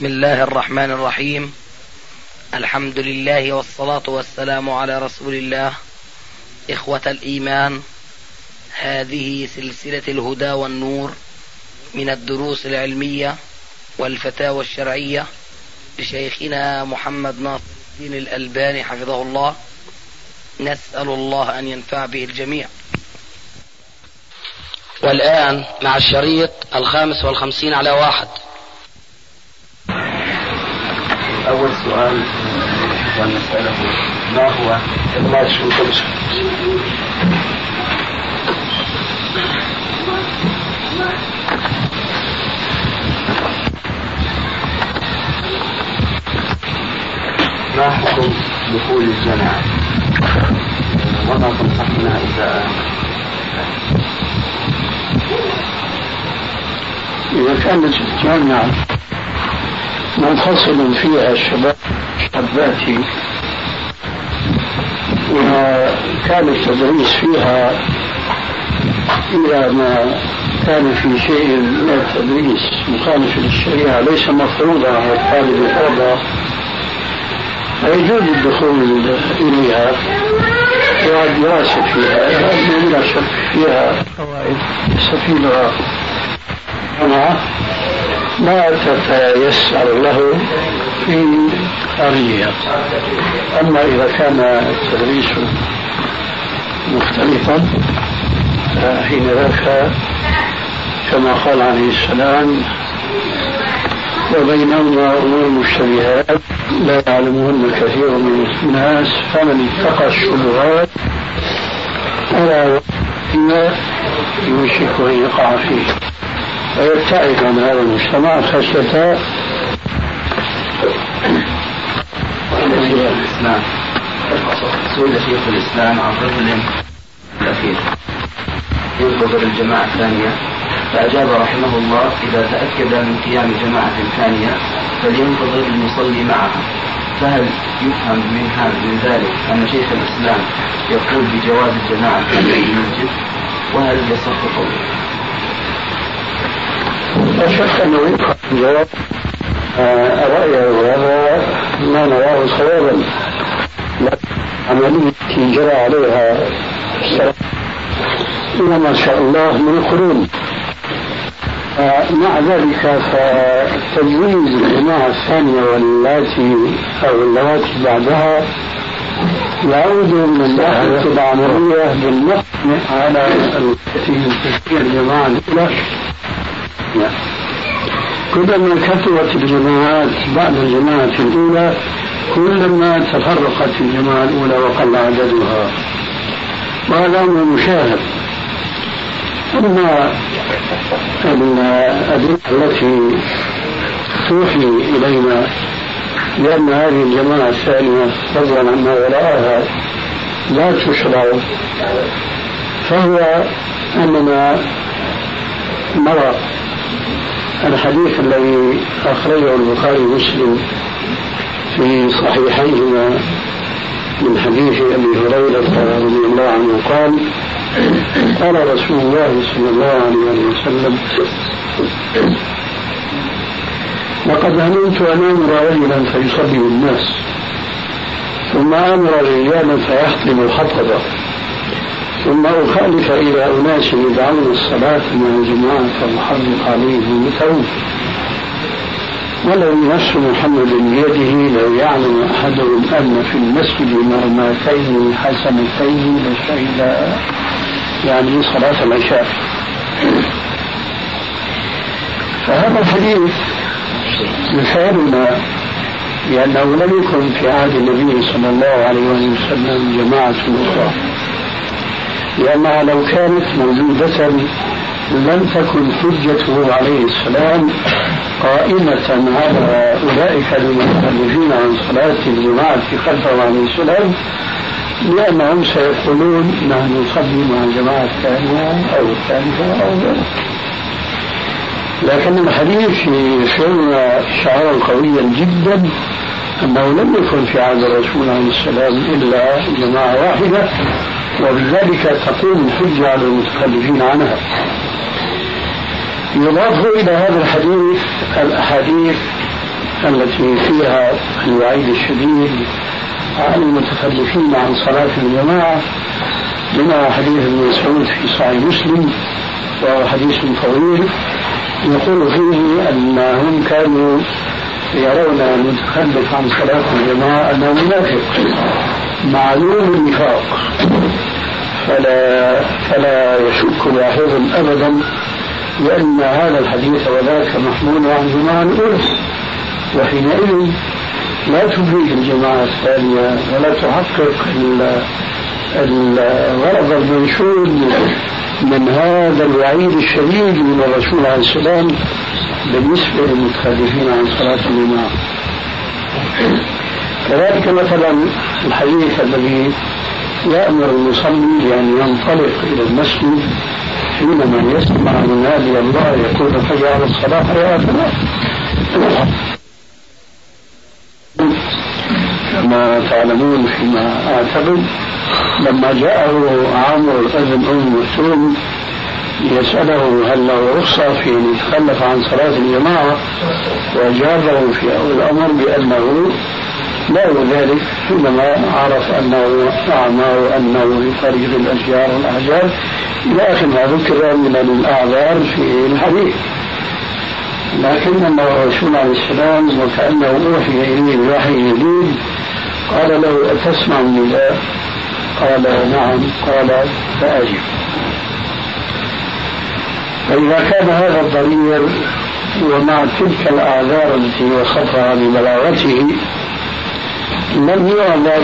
بسم الله الرحمن الرحيم. الحمد لله والصلاة والسلام على رسول الله. إخوة الإيمان هذه سلسلة الهدى والنور من الدروس العلمية والفتاوى الشرعية لشيخنا محمد ناصر الدين الألباني حفظه الله. نسأل الله أن ينفع به الجميع. والآن مع الشريط الخامس والخمسين على واحد. أول سؤال ونسأله ما هو إخلاص القدس ما حكم دخول الجماعة وما تنصحنا إذا إذا كانت الجامعة منفصل فيها الشباب شاباتي وكان التدريس فيها إذا ما كان في شيء من التدريس مخالف للشريعة ليس مفروضا على الطالب الفرض فيجوز الدخول إليها والدراسة فيها هذه بلا شك فيها فوائد يستفيدها ما تتيسر له في خارجها أما إذا كان التدريس مختلفا فحين ذاك كما قال عليه السلام وبينهما أمور مشتبهات لا يعلمهن كثير من الناس فمن اتقى الشبهات فلا يوشك أن يقع فيه. ويبتعد عن هذا المجتمع خشية الإسلام سئل شيخ الإسلام عن رجل الأخير ينتظر الجماعة الثانية فأجاب رحمه الله إذا تأكد من قيام جماعة ثانية فلينتظر المصلي معها فهل يفهم من من ذلك أن شيخ الإسلام يقول بجواز الجماعة الثانية في المسجد؟ وهل يصح قوله؟ لا شك انه يفهم جواب رأيه هذا ما نراه صوابا عملية جرى عليها إلى ما شاء الله من القرون مع ذلك فتجويز الجماعة الثانية واللاتي أو اللواتي بعدها يعود من الناحية العملية بالنقد على التي تشكيل الجماعة الأولى. كلما كثرت الجماعات بعد الجماعة الأولى كلما تفرقت الجماعة الأولى وقل عددها. وهذا أمر مشاهد. أما الأدلة التي توحي إلينا بأن هذه الجماعة الثانية فضلا عما وراءها لا تشرع فهو أننا نرى الحديث الذي أخرجه البخاري ومسلم في صحيحيهما من حديث أبي هريرة رضي الله عنه قال قال رسول الله صلى الله عليه وسلم لقد هممت أن أمر رجلا فيصلي بالناس ثم أمر رجالا فيحطم الحطبة ثم أخالف إلى أناس يدعون الصلاة مع الجماعة فأحرق عليهم التوبة ولو نفس محمد بيده لو يعلم أحدهم أن في المسجد مرماتين حسنتين لشهد يعني صلاة العشاء. فهذا الحديث يشعرنا بأنه لم يكن في عهد النبي صلى الله عليه وسلم جماعة أخرى. لأنها لو كانت موجودة لم تكن حجته عليه السلام قائمة على أولئك المتخلفين عن صلاة الجماعة خلفه عليه السلام لأنهم سيقولون نحن نصلي مع الجماعة الثانية أو الثالثة أو لكن الحديث يشعرنا شعارا قويا جدا أنه لم يكن في عهد الرسول عليه السلام إلا جماعة واحدة. وبذلك تقوم الحجة على المتخلفين عنها. يضاف إلى هذا الحديث الأحاديث التي فيها الوعيد الشديد على المتخلفين عن صلاة الجماعة منها حديث ابن مسعود في صحيح مسلم وهو حديث طويل يقول فيه أنهم كانوا يرون المتخلف عن صلاة الجماعة أنه منافق. معلوم النفاق. فلا فلا يشك لاحظ أبدا لأن هذا الحديث وذاك محمول عن جماعة الأولى وحينئذ لا تفيد الجماعة الثانية ولا تحقق الغرض المنشود من هذا الوعيد الشديد من الرسول عليه السلام بالنسبة للمتخلفين عن صلاة الجماعة. كذلك مثلا الحديث الذي يأمر المصلي بأن ينطلق إلى المسجد حينما يسمع منادي الله يقول على الصلاة حي على كما تعلمون فيما أعتقد لما جاءه عامر ابن أم مكتوم يسأله هل له رخصة في أن يتخلف عن صلاة الجماعة وأجابه في أول الأمر بأنه لا ذلك حينما عرف أنه أعمى وأنه في طريق الأشجار والأحجار. إلى آخر ما ذكر من الأعذار في الحديث. لكن الرسول عليه السلام وكأنه أوحي إليه بوحي جديد قال له أتسمع النداء؟ قال نعم. قال فأجب. فإذا كان هذا الضرير ومع تلك الأعذار التي وصفها ببلاغته لم يعذر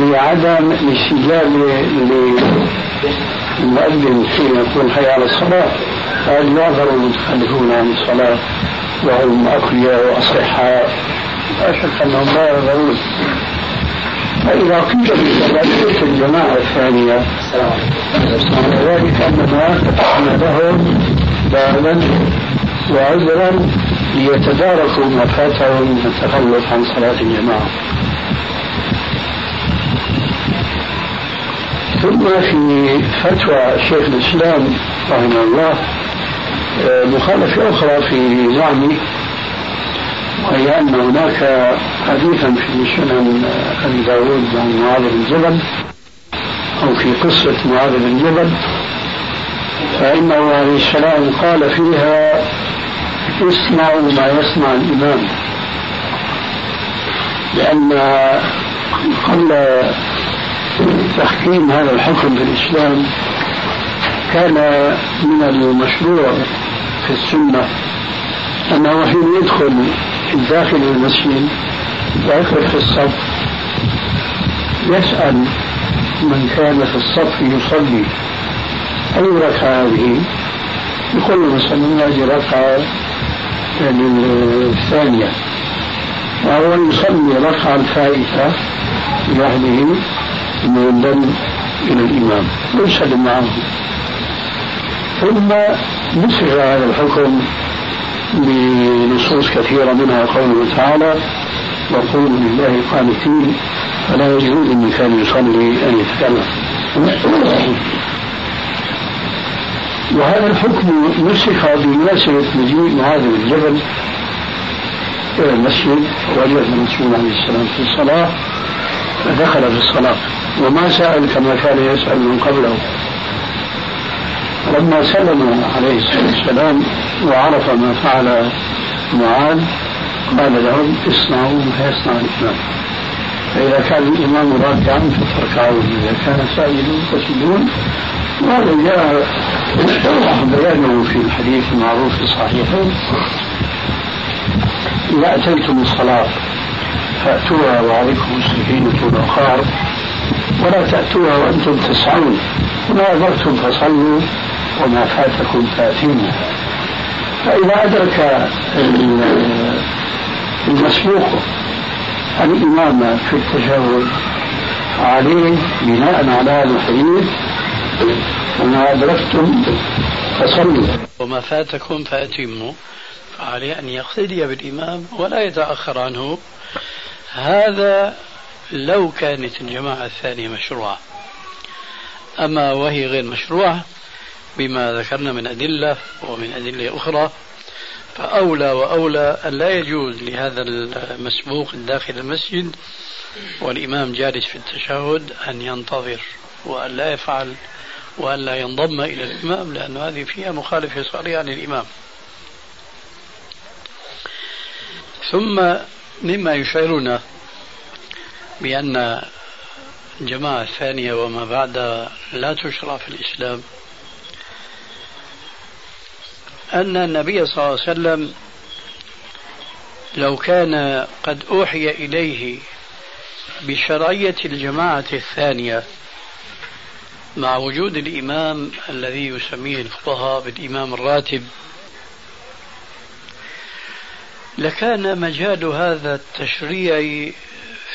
بعدم الاستجابة للمؤذن حين يقول حي على الصلاة. قال يعذر المتخلفون عن الصلاة وهم أقوياء وأصحاء لا شك أنهم لا يعذرون فإذا قيل في الجماعة الثانية؟ ذلك أننا فتحنا لهم بابا وعذرا ليتداركوا ما فاتهم من التخلف عن صلاة الجماعة. ثم في فتوى شيخ الإسلام رحمه الله آه، مخالفة أخرى في زعمه وهي أن هناك حديثا في سنن أبي داود عن معاذ بن جبل أو في قصة معاذ بن جبل فإنه عليه السلام قال فيها اسمعوا ما يسمع الإمام. لأن قبل تحكيم هذا الحكم في الإسلام كان من المشروع في السنة أنه حين يدخل داخل المسجد ويدخل في الصف يسأل من كان في الصف يصلي. أي ركعة هذه؟ يقول له مثلا هذه ركعة. يعني الثانية وهو يصلي ركعة الفائتة لوحده ينضم إلى الإمام. ويسلم معه ثم نسخ هذا الحكم بنصوص كثيرة منها قوله تعالى وقولوا لله قانتين فلا يجوز من كان يصلي أن يتكلم. وهذا الحكم نسخ بمناسبة مجيء معاذ بن جبل إلى المسجد ووجد الرسول عليه السلام في الصلاة فدخل في الصلاة. وما سأل كما كان يسأل من قبله. لما سلم عليه الصلاة والسلام وعرف ما فعل معاذ قال لهم اصنعوا ما يصنع الإمام. فإذا كان الإمام راكعا فتركعوا إذا كان ساجدا فسجدون وهذا جاء بيانه في الحديث المعروف في الصحيحين إذا أتيتم الصلاة فأتوها وعليكم السكينة والوقار ولا تأتوها وأنتم تسعون. وما أدركتم فصلوا وما فاتكم فاتينه فإذا أدرك المسبوق الإمام في التشهد عليه بناء على هذا الحديث وما أدركتم فصلوا. وما فاتكم فأتموا. فعليه أن يقتدي بالإمام ولا يتأخر عنه. هذا لو كانت الجماعة الثانية مشروعة. أما وهي غير مشروعة بما ذكرنا من أدلة ومن أدلة أخرى فأولى وأولى أن لا يجوز لهذا المسبوق داخل المسجد والإمام جالس في التشهد أن ينتظر وأن لا يفعل وأن لا ينضم إلى الإمام لأن هذه فيها مخالفة صريحة للإمام ثم مما يشعرنا بأن الجماعة الثانية وما بعدها لا تشرع في الإسلام أن النبي صلى الله عليه وسلم لو كان قد أوحي إليه بشرعية الجماعة الثانية مع وجود الإمام الذي يسميه الفقهاء بالإمام الراتب لكان مجال هذا التشريع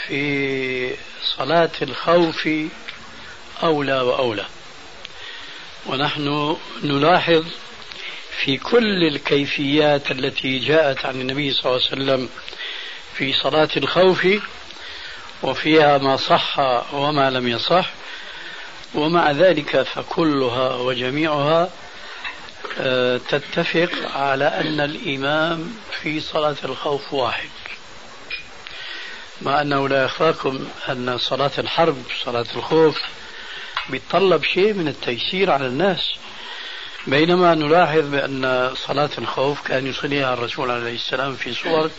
في صلاة الخوف أولى وأولى. ونحن نلاحظ في كل الكيفيات التي جاءت عن النبي صلى الله عليه وسلم في صلاة الخوف وفيها ما صح وما لم يصح. ومع ذلك فكلها وجميعها آه، تتفق على أن الإمام في صلاة الخوف واحد. مع أنه لا يخفاكم أن صلاة الحرب صلاة الخوف بيتطلب شيء من التيسير على الناس. بينما نلاحظ بأن صلاة الخوف كان يصليها الرسول عليه السلام في صور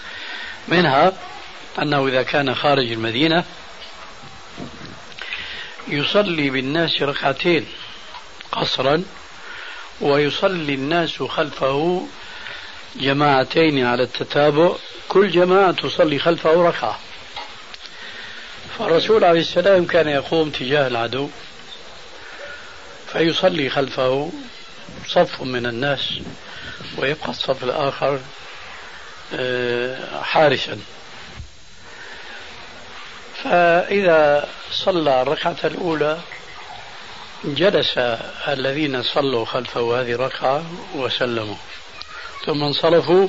منها أنه إذا كان خارج المدينة يصلي بالناس ركعتين قصرا ويصلي الناس خلفه جماعتين على التتابع كل جماعة تصلي خلفه ركعة. فالرسول عليه السلام كان يقوم تجاه العدو فيصلي خلفه صف من الناس ويبقى الصف الآخر آه، حارسا. فإذا صلى الركعة الأولى جلس الذين صلوا خلفه هذه الركعة وسلموا. ثم انصرفوا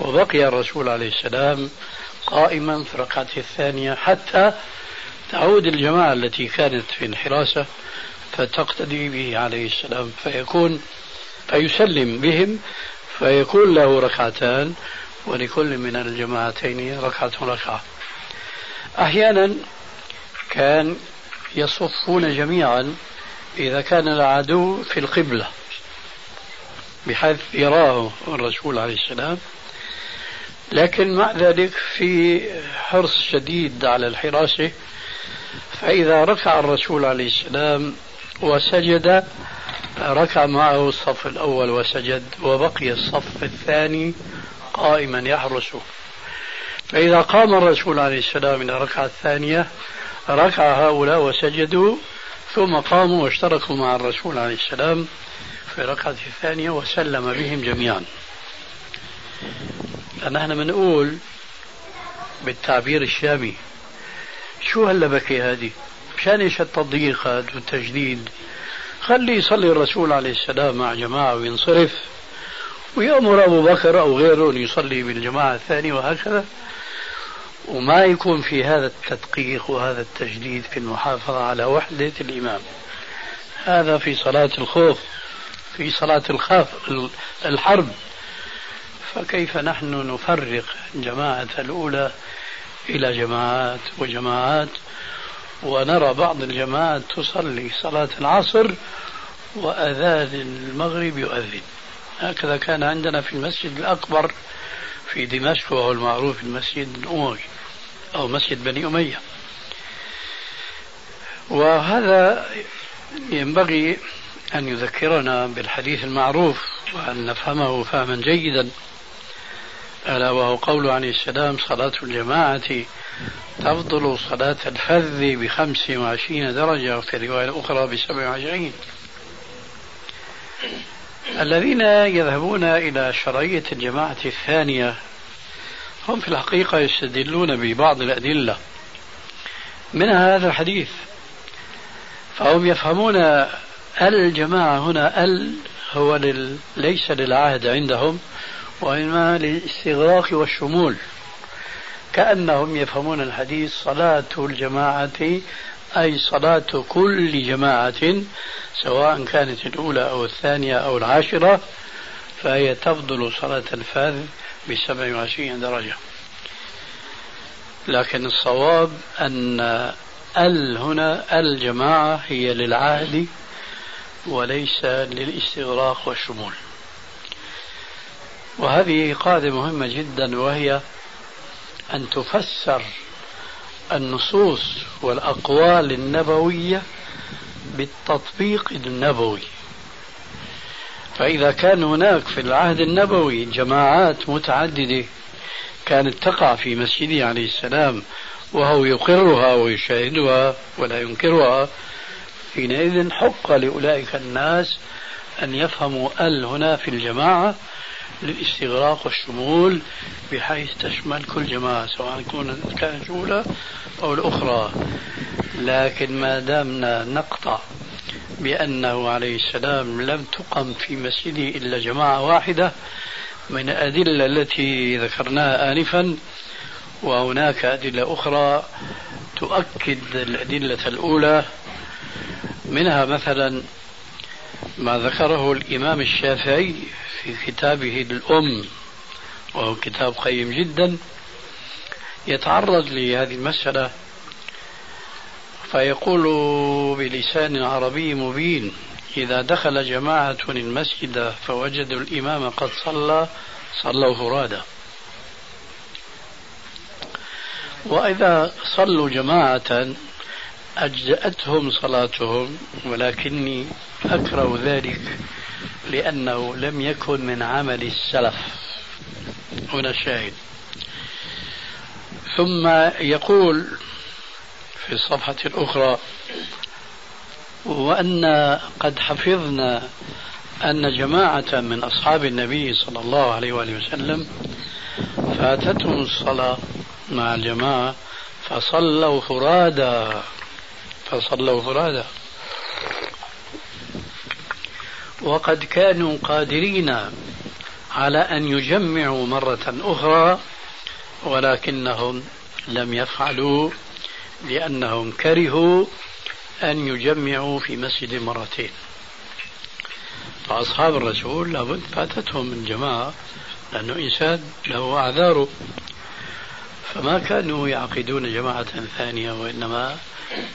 وبقي الرسول عليه السلام قائما في الركعة الثانية حتى تعود الجماعة التي كانت في الحراسة فتقتدي به عليه السلام فيكون فيسلم بهم فيكون له ركعتان ولكل من الجماعتين ركعة ركعة. أحيانا كان يصفون جميعا إذا كان العدو في القبلة بحيث يراه الرسول عليه السلام. لكن مع ذلك في حرص شديد على الحراسة فإذا ركع الرسول عليه السلام وسجد ركع معه الصف الأول وسجد وبقي الصف الثاني قائما يحرسه فإذا قام الرسول عليه السلام إلى الركعة الثانية ركع هؤلاء وسجدوا ثم قاموا واشتركوا مع الرسول عليه السلام في الركعة الثانية وسلم بهم جميعا. نحن بنقول بالتعبير الشامي شو هاللبكة هذه مشان إيش التضييق هذا والتجديد؟ خلي يصلي الرسول عليه السلام مع جماعة وينصرف ويأمر أبو بكر أو غيره أن يصلي بالجماعة الثانية وهكذا. وما يكون في هذا التدقيق وهذا التجديد في المحافظة على وحدة الإمام. هذا في صلاة الخوف في صلاة الخاف الحرب. فكيف نحن نفرق جماعة الأولى إلى جماعات وجماعات؟ ونرى بعض الجماعات تصلي صلاة العصر وأذان المغرب يؤذن. هكذا كان عندنا في المسجد الأكبر في دمشق وهو المعروف المسجد الأموي أو مسجد بني أمية. وهذا ينبغي أن يذكرنا بالحديث المعروف وأن نفهمه فهما جيدا. ألا وهو قول عليه السلام صلاة الجماعة تفضل صلاة الفذ بخمس وعشرين درجة وفي رواية أخرى بسبع وعشرين. الذين يذهبون إلى شرعية الجماعة الثانية هم في الحقيقة يستدلون ببعض الأدلة. من هذا الحديث فهم يفهمون الجماعة هنا ال هو لل... ليس للعهد عندهم وإنما للاستغراق والشمول. كأنهم يفهمون الحديث صلاة الجماعة أي صلاة كل جماعة سواء كانت الأولى أو الثانية أو العاشرة فهي تفضل صلاة الفذ ب 27 درجة. لكن الصواب أن ال هنا الجماعة هي للعهد وليس للاستغراق والشمول. وهذه قاعدة مهمة جدا وهي أن تفسر النصوص والأقوال النبوية بالتطبيق النبوي. فإذا كان هناك في العهد النبوي جماعات متعددة كانت تقع في مسجده عليه السلام وهو يقرها ويشاهدها ولا ينكرها حينئذ حق لأولئك الناس أن يفهموا ال هنا في الجماعة للاستغراق والشمول بحيث تشمل كل جماعة سواء كانت الأولى أو الأخرى. لكن ما دامنا نقطع بأنه عليه السلام لم تقم في مسجده إلا جماعة واحدة من الأدلة التي ذكرناها آنفا وهناك أدلة أخرى تؤكد الأدلة الأولى منها مثلا ما ذكره الإمام الشافعي في كتابه الأم وهو كتاب قيم جدا يتعرض لهذه المسألة فيقول بلسان عربي مبين إذا دخل جماعة المسجد فوجدوا الإمام قد صلى صلوا فرادا وإذا صلوا جماعة أجزأتهم صلاتهم ولكني أكره ذلك لأنه لم يكن من عمل السلف. هنا الشاهد. ثم يقول في الصفحة الأخرى وأن قد حفظنا أن جماعة من أصحاب النبي صلى الله عليه وآله وسلم فاتتهم الصلاة مع الجماعة فصلوا فرادا. فصلوا فرادا. وقد كانوا قادرين على أن يجمعوا مرة أخرى ولكنهم لم يفعلوا لأنهم كرهوا أن يجمعوا في مسجد مرتين. فأصحاب الرسول لابد فاتتهم الجماعة لأنه إنسان له أعذاره فما كانوا يعقدون جماعة ثانية وإنما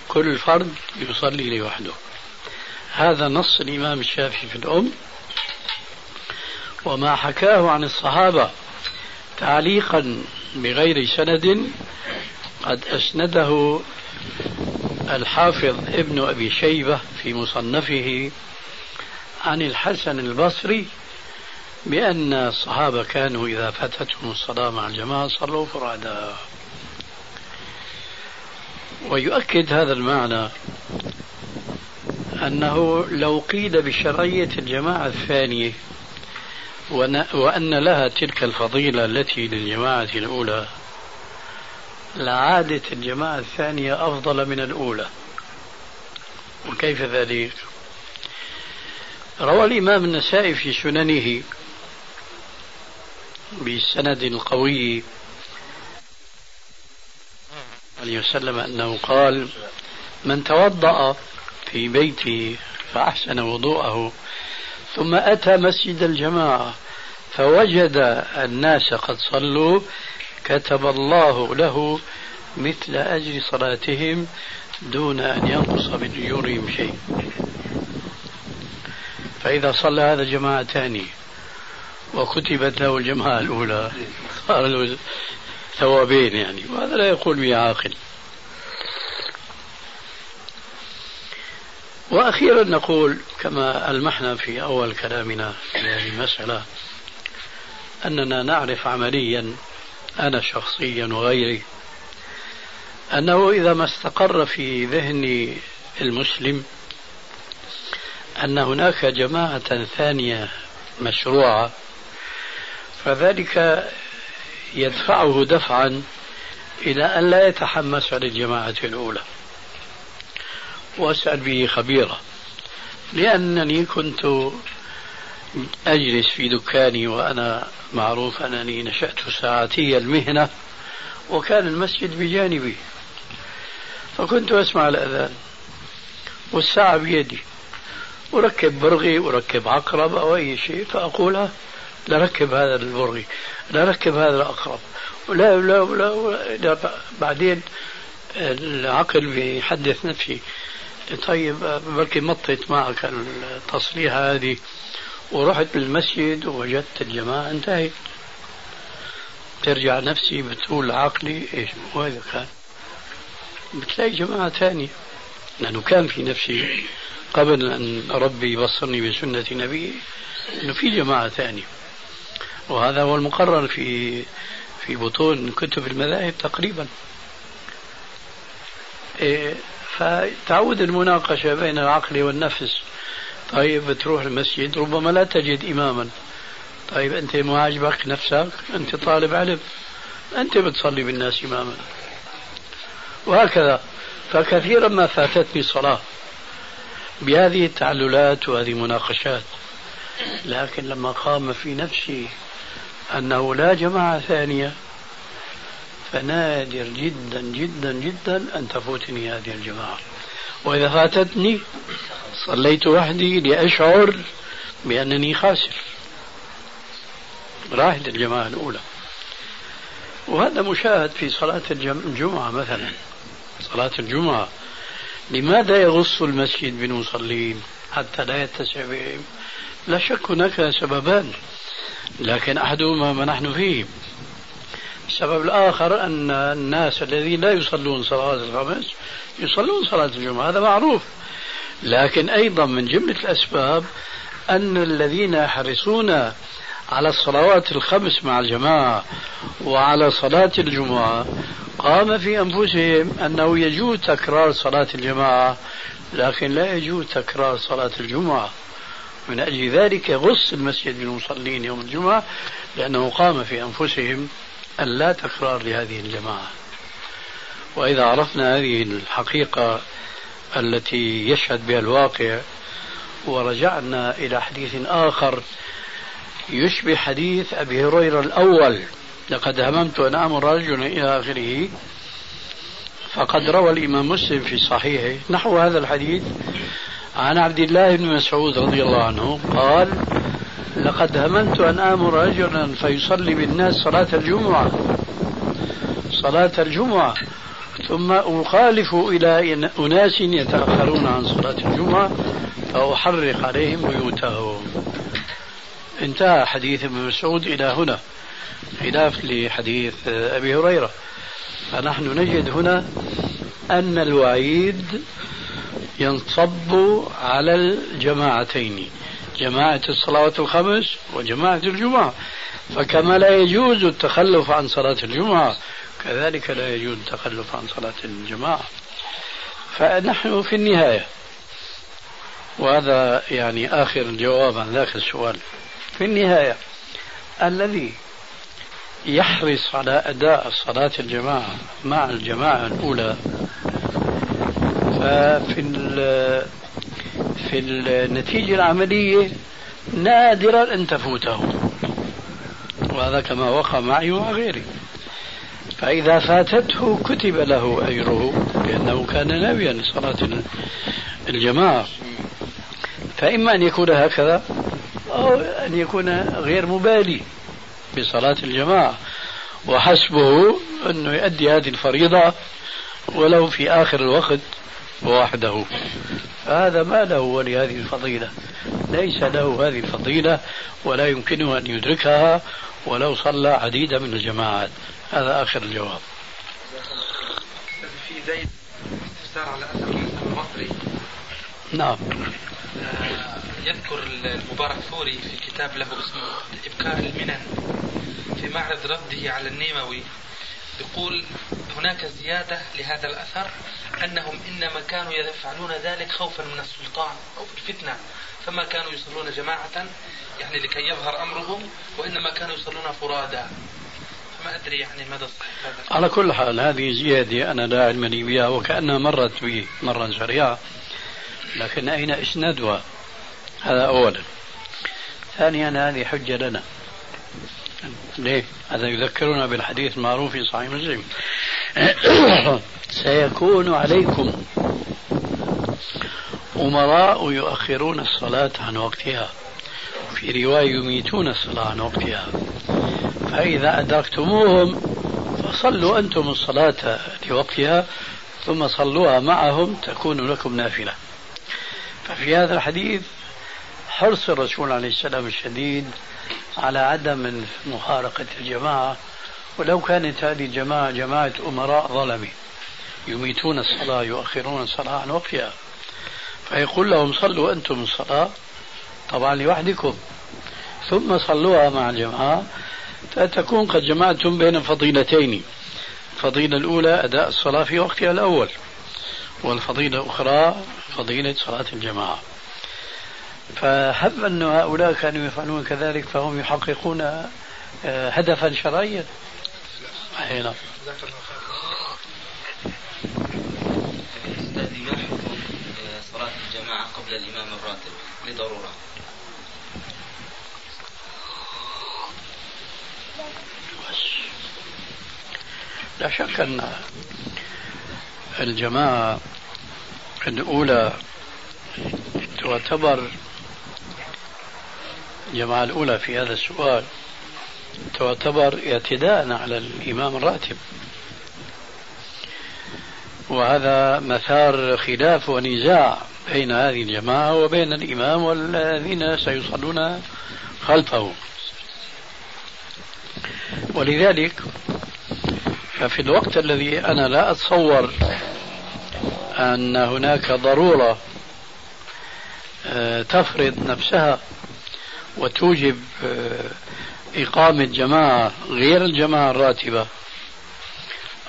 كل فرد يصلي لوحده. هذا نص الإمام الشافعي في الأم. وما حكاه عن الصحابة تعليقا بغير سند قد أسنده الحافظ ابن أبي شيبة في مصنفه عن الحسن البصري بأن الصحابة كانوا إذا فاتتهم الصلاة مع الجماعة صلوا فرادا ويؤكد هذا المعنى أنه لو قيل بشرعية الجماعة الثانية وأن لها تلك الفضيلة التي للجماعة الأولى لعادت الجماعة الثانية أفضل من الأولى وكيف ذلك؟ روى الإمام النسائي في سننه بسند القوي عليه وسلم أنه قال من توضأ في بيته فأحسن وضوءه ثم أتى مسجد الجماعة فوجد الناس قد صلوا كتب الله له مثل أجر صلاتهم دون أن ينقص من أجورهم شيء. فإذا صلى هذا جماعة ثانية وكتبت له الجماعة الأولى له ثوابين يعني. وهذا لا يقول به عاقل. وأخيرا نقول كما ألمحنا في أول كلامنا في هذه المسألة أننا نعرف عمليا أنا شخصيا وغيري أنه إذا ما استقر في ذهن المسلم أن هناك جماعة ثانية مشروعة فذلك يدفعه دفعا إلى أن لا يتحمس للجماعة الأولى. وأسأل به خبيرا لأنني كنت أجلس في دكاني وأنا معروف أنني نشأت ساعتي المهنة وكان المسجد بجانبي. فكنت أسمع الأذان والساعة بيدي أركب برغي أركب عقرب أو أي شيء فأقولها لركب هذا البرغي لركب هذا الأقرب. ولا لا لا, لا بعدين العقل بيحدث نفسي طيب بلكي مطت معك التصليحة هذه. ورحت بالمسجد ووجدت الجماعة انتهت. ترجع نفسي بتقول عقلي إيش وهذا كان. بتلاقي جماعة ثانية لأنه كان في نفسي قبل أن ربي يبصرني بسنة نبيه أنه في جماعة ثانية وهذا هو المقرر في في بطون كتب المذاهب تقريبا. إيه فتعود المناقشة بين العقل والنفس. طيب بتروح المسجد ربما لا تجد إماما. طيب أنت ما عجبك نفسك أنت طالب علم أنت بتصلي بالناس إماما. وهكذا. فكثيرا ما فاتتني صلاة بهذه التعللات وهذه المناقشات. لكن لما قام في نفسي أنه لا جماعة ثانية. فنادر جدا جدا جدا أن تفوتني هذه الجماعة. وإذا فاتتني صليت وحدي لأشعر بأنني خاسر. راحت الجماعة الأولى. وهذا مشاهد في صلاة الجمعة مثلا. صلاة الجمعة. لماذا يغص المسجد بالمصلين حتى لا يتسع بهم. لا شك هناك سببان. لكن أحدهما ما نحن فيه. السبب الآخر أن الناس الذين لا يصلون صلاة الخمس يصلون صلاة الجمعة هذا معروف. لكن أيضا من جملة الأسباب أن الذين يحرصون على الصلوات الخمس مع الجماعة وعلى صلاة الجمعة قام في أنفسهم أنه يجوز تكرار صلاة الجماعة لكن لا يجوز تكرار صلاة الجمعة. من أجل ذلك يغص المسجد بالمصلين يوم الجمعة لأنه قام في أنفسهم أن لا تكرار لهذه الجماعة. وإذا عرفنا هذه الحقيقة التي يشهد بها الواقع ورجعنا إلى حديث آخر يشبه حديث أبي هريرة الأول لقد هممت أن أمر رجلا إلى آخره فقد روى الإمام مسلم في صحيحه. نحو هذا الحديث عن عبد الله بن مسعود رضي الله عنه قال لقد هممت أن آمر رجلا فيصلي بالناس صلاة الجمعة. صلاة الجمعة. ثم أخالف إلى أناس يتأخرون عن صلاة الجمعة فأحرق عليهم بيوتهم. انتهى حديث ابن مسعود إلى هنا. خلاف لحديث أبي هريرة. فنحن نجد هنا أن الوعيد ينصب على الجماعتين جماعة الصلوات الخمس وجماعة الجمعة. فكما لا يجوز التخلف عن صلاة الجمعة كذلك لا يجوز التخلف عن صلاة الجماعة فنحن في النهاية. وهذا يعني آخر الجواب عن ذاك السؤال. في النهاية الذي يحرص على أداء صلاة الجماعة مع الجماعة الأولى ففي في النتيجة العملية نادرا أن تفوته. وهذا كما وقع معي ومع غيري. فإذا فاتته كتب له أجره لأنه كان ناويا لصلاة الجماعة. فإما أن يكون هكذا أو أن يكون غير مبالي بصلاة الجماعة. وحسبه أنه يؤدي هذه الفريضة ولو في آخر الوقت وحده. هذا ما له ولهذه الفضيلة. ليس له هذه الفضيلة ولا يمكنه أن يدركها ولو صلى عديدا من الجماعات. هذا آخر الجواب. في زيد استفسار على أثر المصري. نعم. آه، يذكر المبارك فوري في كتاب له اسمه إبكاء المنن في معرض رده على النيموي. يقول هناك زيادة لهذا الأثر أنهم إنما كانوا يفعلون ذلك خوفا من السلطان أو الفتنة فما كانوا يصلون جماعة يعني لكي يظهر أمرهم وإنما كانوا يصلون فرادا. فما أدري يعني مدى الصحيح؟ على كل حال هذه زيادة أنا لا علم لي بها وكأنها مرت بي مرة سريعة لكن أين إسنادها؟ هذا أولا. ثانيا هذه حجة لنا. ليه؟ هذا يذكرنا بالحديث المعروف في صحيح مسلم. سيكون عليكم أمراء يؤخرون الصلاة عن وقتها في رواية يميتون الصلاة عن وقتها. فإذا أدركتموهم فصلوا أنتم الصلاة لوقتها ثم صلوها معهم تكون لكم نافلة. ففي هذا الحديث حرص الرسول عليه السلام الشديد على عدم مفارقة الجماعة ولو كانت هذه الجماعة جماعة أمراء ظلمة يميتون الصلاة يؤخرون الصلاة عن وقتها. فيقول لهم صلوا أنتم الصلاة طبعا لوحدكم. ثم صلوها مع الجماعة. فتكون قد جمعتم بين فضيلتين. الفضيلة الأولى أداء الصلاة في وقتها الأول والفضيلة الأخرى فضيلة صلاة الجماعة. فهب أن هؤلاء كانوا يفعلون كذلك فهم يحققون آه، هدفا شرعيا. نعم. صلاة الجماعة قبل الإمام الراتب لضرورة؟ لا شك أن الجماعة الأولى تعتبر الجماعة الأولى في هذا السؤال تعتبر اعتداء على الإمام الراتب. وهذا مثار خلاف ونزاع بين هذه الجماعة وبين الإمام والذين سيصلون خلفه. ولذلك ففي الوقت الذي أنا لا أتصور أن هناك ضرورة آه، تفرض نفسها وتوجب آه، إقامة جماعة غير الجماعة الراتبة.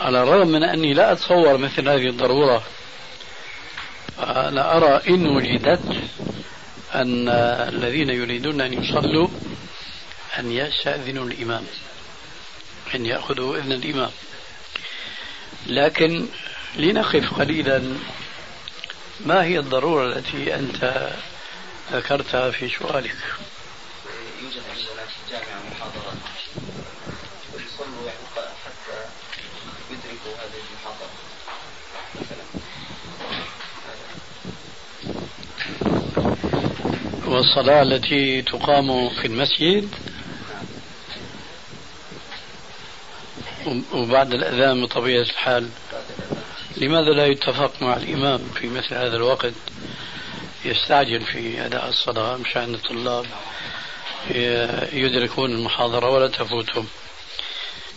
على الرغم من أني لا أتصور مثل هذه الضرورة أنا أرى إن وجدت أن الذين يريدون أن يصلوا أن يستأذنوا الإمام أن يأخذوا إذن الإمام. لكن لنقف قليلا ما هي الضرورة التي أنت ذكرتها في سؤالك؟ يوجد عندنا في الجامعة محاضرات. يصلوا حتى يدركوا هذه المحاضرة. والصلاة التي تقام في المسجد وبعد الأذان بطبيعة الحال. لماذا لا يتفق مع الإمام في مثل هذا الوقت يستعجل في أداء الصلاة مشان الطلاب يدركون المحاضرة ولا تفوتهم.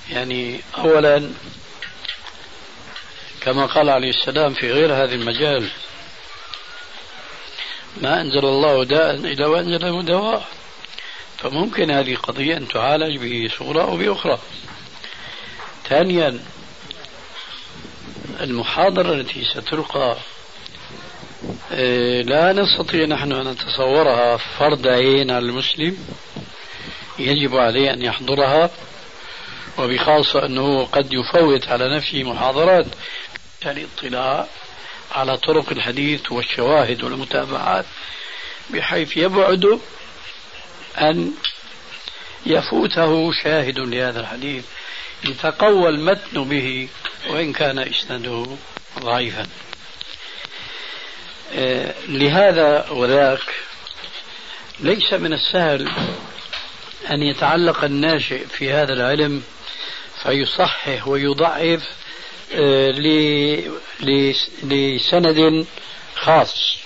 يعني أولا كما قال عليه السلام في غير هذا المجال ما أنزل الله داء إلا وأنزله دواء فممكن هذه قضية أن تعالج بصورة أو بأخرى. ثانيا المحاضرة التي ستلقى لا نستطيع نحن أن نتصورها فرض عين على المسلم. يجب عليه أن يحضرها وبخاصة أنه قد يفوت على نفسه محاضرات الاطلاع على طرق الحديث والشواهد والمتابعات بحيث يبعد أن يفوته شاهد لهذا الحديث يتقوى المتن به وإن كان إسناده ضعيفا. لهذا وذاك ليس من السهل أن يتعلق الناشئ في هذا العلم فيصحح ويضعف آه، لسند خاص.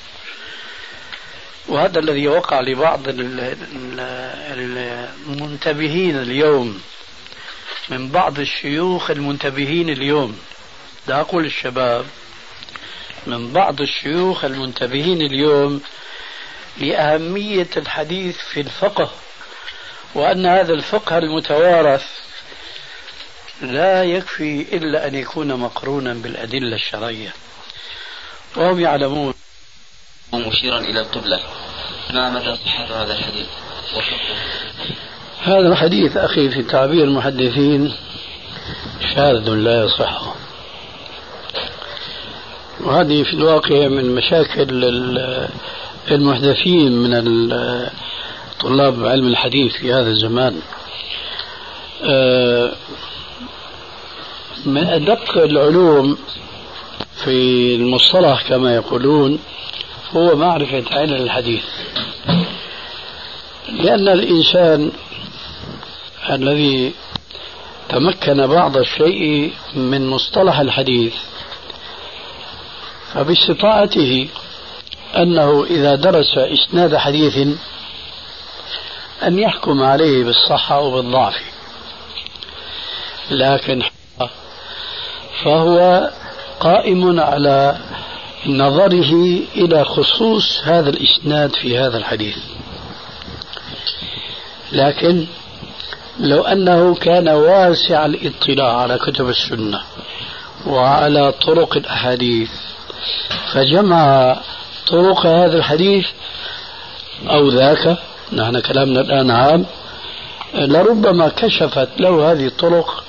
وهذا الذي وقع لبعض المنتبهين اليوم من بعض الشيوخ المنتبهين اليوم. لا أقول الشباب من بعض الشيوخ المنتبهين اليوم لأهمية الحديث في الفقه وأن هذا الفقه المتوارث لا يكفي إلا أن يكون مقرونا بالأدلة الشرعية. وهم يعلمون. مشيرا إلى القبلة. ما مدى صحة هذا الحديث؟ هذا الحديث أخي في تعبير المحدثين شاذ لا يصح. وهذه في الواقع من مشاكل المحدثين من طلاب علم الحديث في هذا الزمان. آه، من أدق العلوم في المصطلح كما يقولون هو معرفة علم الحديث. لأن الإنسان الذي تمكن بعض الشيء من مصطلح الحديث فباستطاعته أنه إذا درس إسناد حديث أن يحكم عليه بالصحة أو بالضعف لكن فهو قائم على نظره إلى خصوص هذا الإسناد في هذا الحديث. لكن لو أنه كان واسع الاطلاع على كتب السنة وعلى طرق الأحاديث فجمع طرق هذا الحديث أو ذاك. نحن كلامنا الآن عام. لربما كشفت له هذه الطرق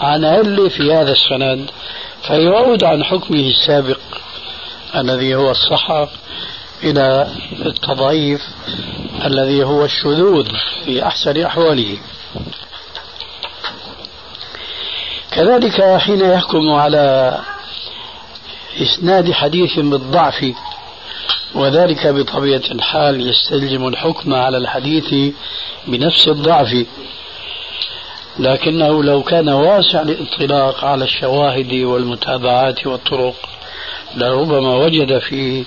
عن علة في هذا السند فيعود عن حكمه السابق الذي هو الصحة إلى التضعيف الذي هو الشذوذ في أحسن أحواله. كذلك حين يحكم على إسناد حديث بالضعف وذلك بطبيعة الحال يستلزم الحكم على الحديث بنفس الضعف. لكنه لو كان واسع الإطلاق على الشواهد والمتابعات والطرق لربما وجد في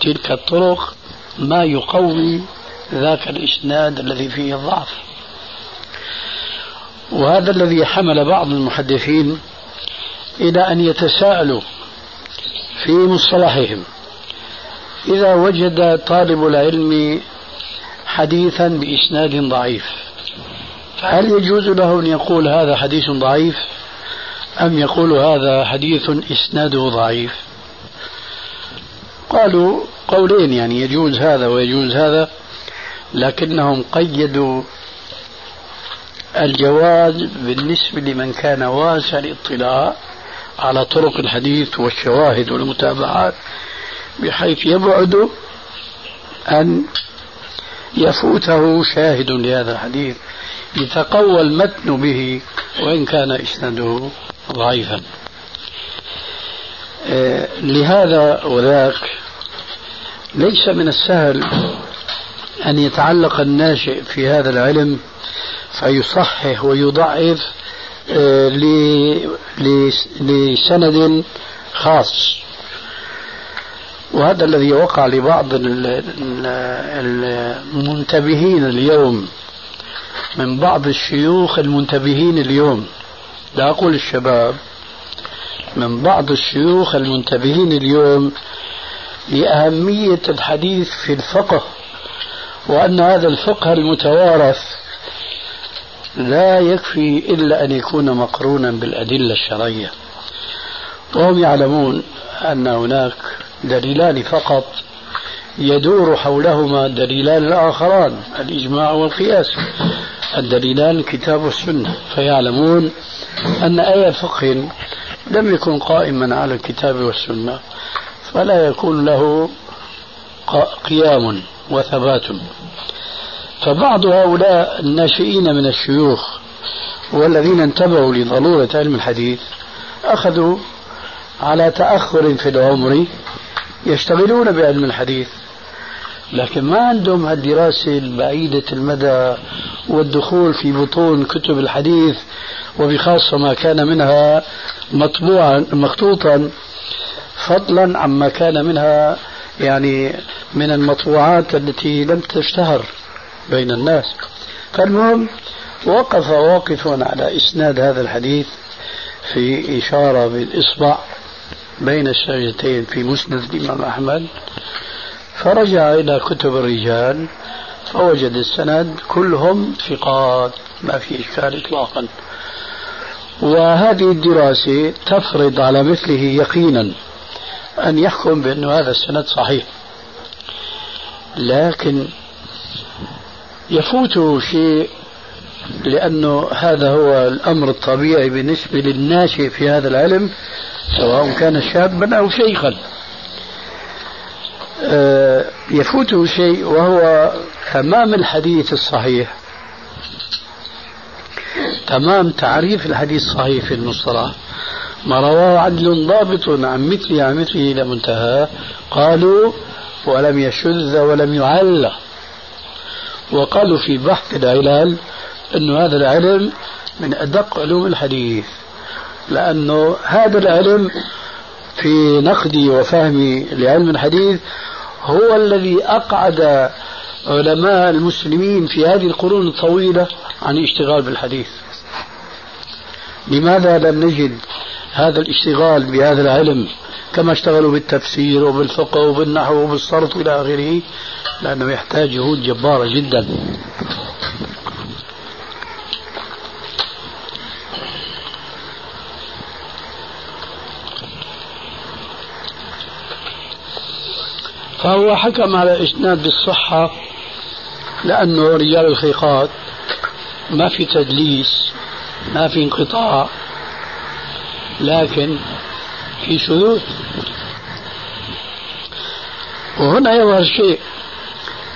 تلك الطرق ما يقوي ذاك الإسناد الذي فيه الضعف. وهذا الذي حمل بعض المحدثين إلى أن يتساءلوا في مصطلحهم. إذا وجد طالب العلم حديثا بإسناد ضعيف فهل يجوز له أن يقول هذا حديث ضعيف أم يقول هذا حديث إسناده ضعيف؟ قالوا قولين يعني يجوز هذا ويجوز هذا لكنهم قيدوا الجواز بالنسبة لمن كان واسع الاطلاع. على طرق الحديث والشواهد والمتابعات بحيث يبعد أن يفوته شاهد لهذا الحديث يتقوى المتن به وإن كان إسناده ضعيفا. آه، لهذا وذاك ليس من السهل أن يتعلق الناشئ في هذا العلم فيصحح ويضعف لسند خاص. وهذا الذي وقع لبعض المنتبهين اليوم من بعض الشيوخ المنتبهين اليوم. لا أقول الشباب من بعض الشيوخ المنتبهين اليوم لأهمية الحديث في الفقه وأن هذا الفقه المتوارث لا يكفي إلا أن يكون مقرونا بالأدلة الشرعية. وهم يعلمون أن هناك دليلان فقط يدور حولهما دليلان الآخران الإجماع والقياس. الدليلان الكتاب والسنة فيعلمون أن أي فقه لم يكن قائما على الكتاب والسنة فلا يكون له قيام وثبات. فبعض هؤلاء الناشئين من الشيوخ والذين انتبهوا لضرورة علم الحديث أخذوا على تأخر في العمر يشتغلون بعلم الحديث. لكن ما عندهم الدراسة البعيدة المدى والدخول في بطون كتب الحديث وبخاصة ما كان منها مطبوعا مخطوطا فضلا عما كان منها يعني من المطبوعات التي لم تشتهر. بين الناس. فالمهم وقف واقف على إسناد هذا الحديث في إشارة بالإصبع بين الشجرتين في مسند الإمام أحمد. فرجع إلى كتب الرجال فوجد السند كلهم ثقات ما في إشكال إطلاقا. وهذه الدراسة تفرض على مثله يقينا أن يحكم بأن هذا السند صحيح. لكن يفوته شيء لأنه هذا هو الأمر الطبيعي بالنسبة للناشئ في هذا العلم سواء كان شابا أو شيخا. آه، يفوته شيء وهو تمام الحديث الصحيح. تمام تعريف الحديث الصحيح في المصطلح ما رواه عدل ضابط عن مثله عن مثله إلى منتهى. قالوا ولم يشذ ولم يعل. وقالوا في بحث العلال أنه هذا العلم من أدق علوم الحديث لأنه هذا العلم في نقدي وفهمي لعلم الحديث هو الذي أقعد علماء المسلمين في هذه القرون الطويلة عن الاشتغال بالحديث. لماذا لم نجد هذا الاشتغال بهذا العلم؟ كما اشتغلوا بالتفسير وبالفقه وبالنحو وبالصرف إلى آخره لأنه يحتاج جهود جبارة جدا. فهو حكم على الإسناد بالصحة لأنه رجال الخيقات ما في تدليس ما في انقطاع لكن في شذوذ. وهنا يظهر شيء.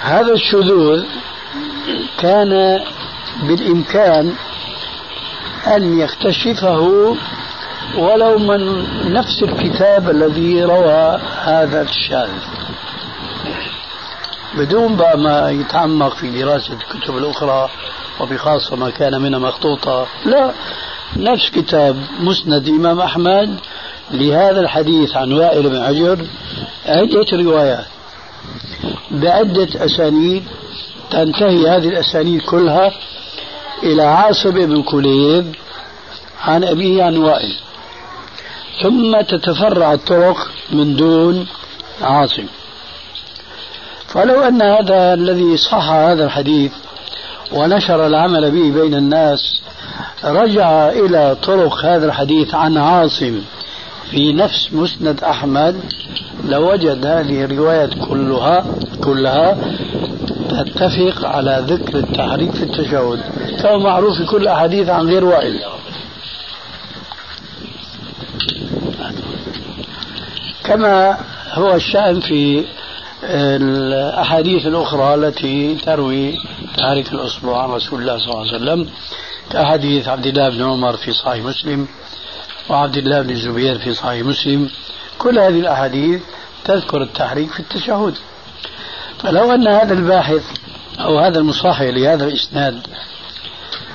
هذا الشذوذ كان بالإمكان أن يكتشفه ولو من نفس الكتاب الذي روى هذا الشاذ. بدون بقى ما يتعمق في دراسة الكتب الأخرى وبخاصة ما كان منها مخطوطة. لا نفس كتاب مسند الإمام أحمد لهذا الحديث عن وائل بن عجر عدة روايات. بعدة أسانيد تنتهي هذه الأسانيد كلها إلى عاصم بن كليب عن أبيه عن وائل. ثم تتفرع الطرق من دون عاصم. فلو أن هذا الذي صح هذا الحديث ونشر العمل به بين الناس رجع إلى طرق هذا الحديث عن عاصم. في نفس مسند أحمد لوجد هذه الروايات كلها كلها تتفق على ذكر التحريك في التشهد. كما معروف في كل الأحاديث عن غير وائل. كما هو الشأن في الأحاديث الأخرى التي تروي تحريك الأصبع عن رسول الله صلى الله عليه وسلم كأحاديث عبد الله بن عمر في صحيح مسلم. وعبد الله بن الزبير في صحيح مسلم كل هذه الأحاديث تذكر التحريك في التشهد. فلو أن هذا الباحث أو هذا المصحح لهذا الإسناد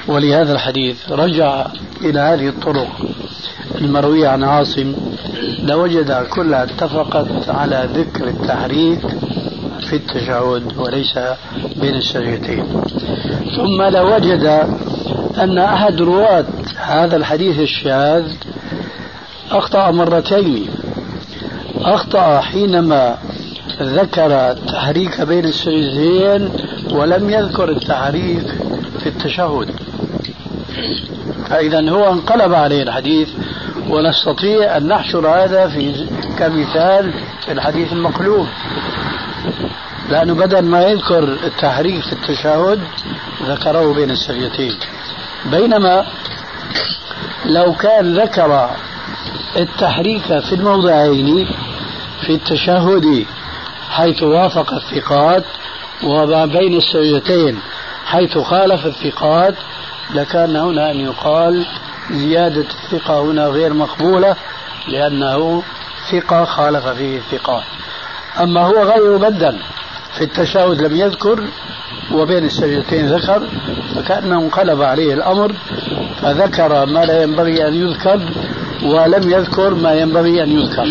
ولهذا الحديث رجع إلى هذه الطرق المروية عن عاصم لوجد كلها اتفقت على ذكر التحريك في التشهد وليس بين السجدتين ثم لوجد أن أحد رواة هذا الحديث الشاذ أخطأ مرتين. أخطأ حينما ذكر التحريك بين السجدتين ولم يذكر التحريك في التشهد. فإذا هو انقلب عليه الحديث ونستطيع أن نحشر هذا في كمثال في الحديث المقلوب. لأنه بدل ما يذكر التحريك في التشهد ذكره بين السجدتين. بينما لو كان ذكر التحريك في الموضعين في التشهد حيث وافق الثقات وما بين السجدتين حيث خالف الثقات لكان هنا أن يقال زيادة الثقة هنا غير مقبولة لأنه ثقة خالف فيه الثقات. أما هو غير مبدل في التشهد لم يذكر وبين السجدتين ذكر فكأنه انقلب عليه الأمر فذكر ما لا ينبغي أن يذكر ولم يذكر ما ينبغي أن يذكر.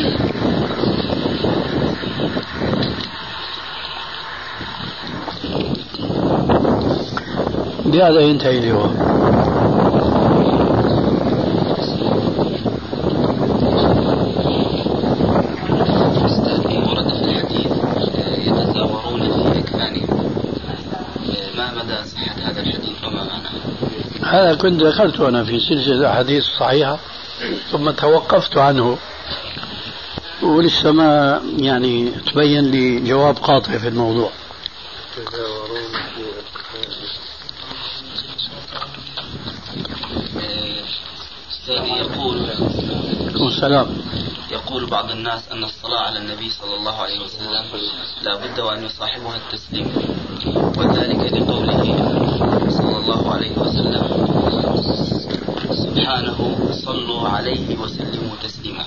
بهذا ينتهي الجواب هذا كنت ذكرته أنا في سلسلة الأحاديث الصحيحة ثم توقفت عنه. ولسه ما يعني تبين لي جواب قاطع في الموضوع. يقول السلام يقول بعض الناس أن الصلاة على النبي صلى الله عليه وسلم لا بد وأن يصاحبها التسليم. وذلك لقوله صلى الله عليه وسلم سبحانه صلوا عليه وسلموا تسليما.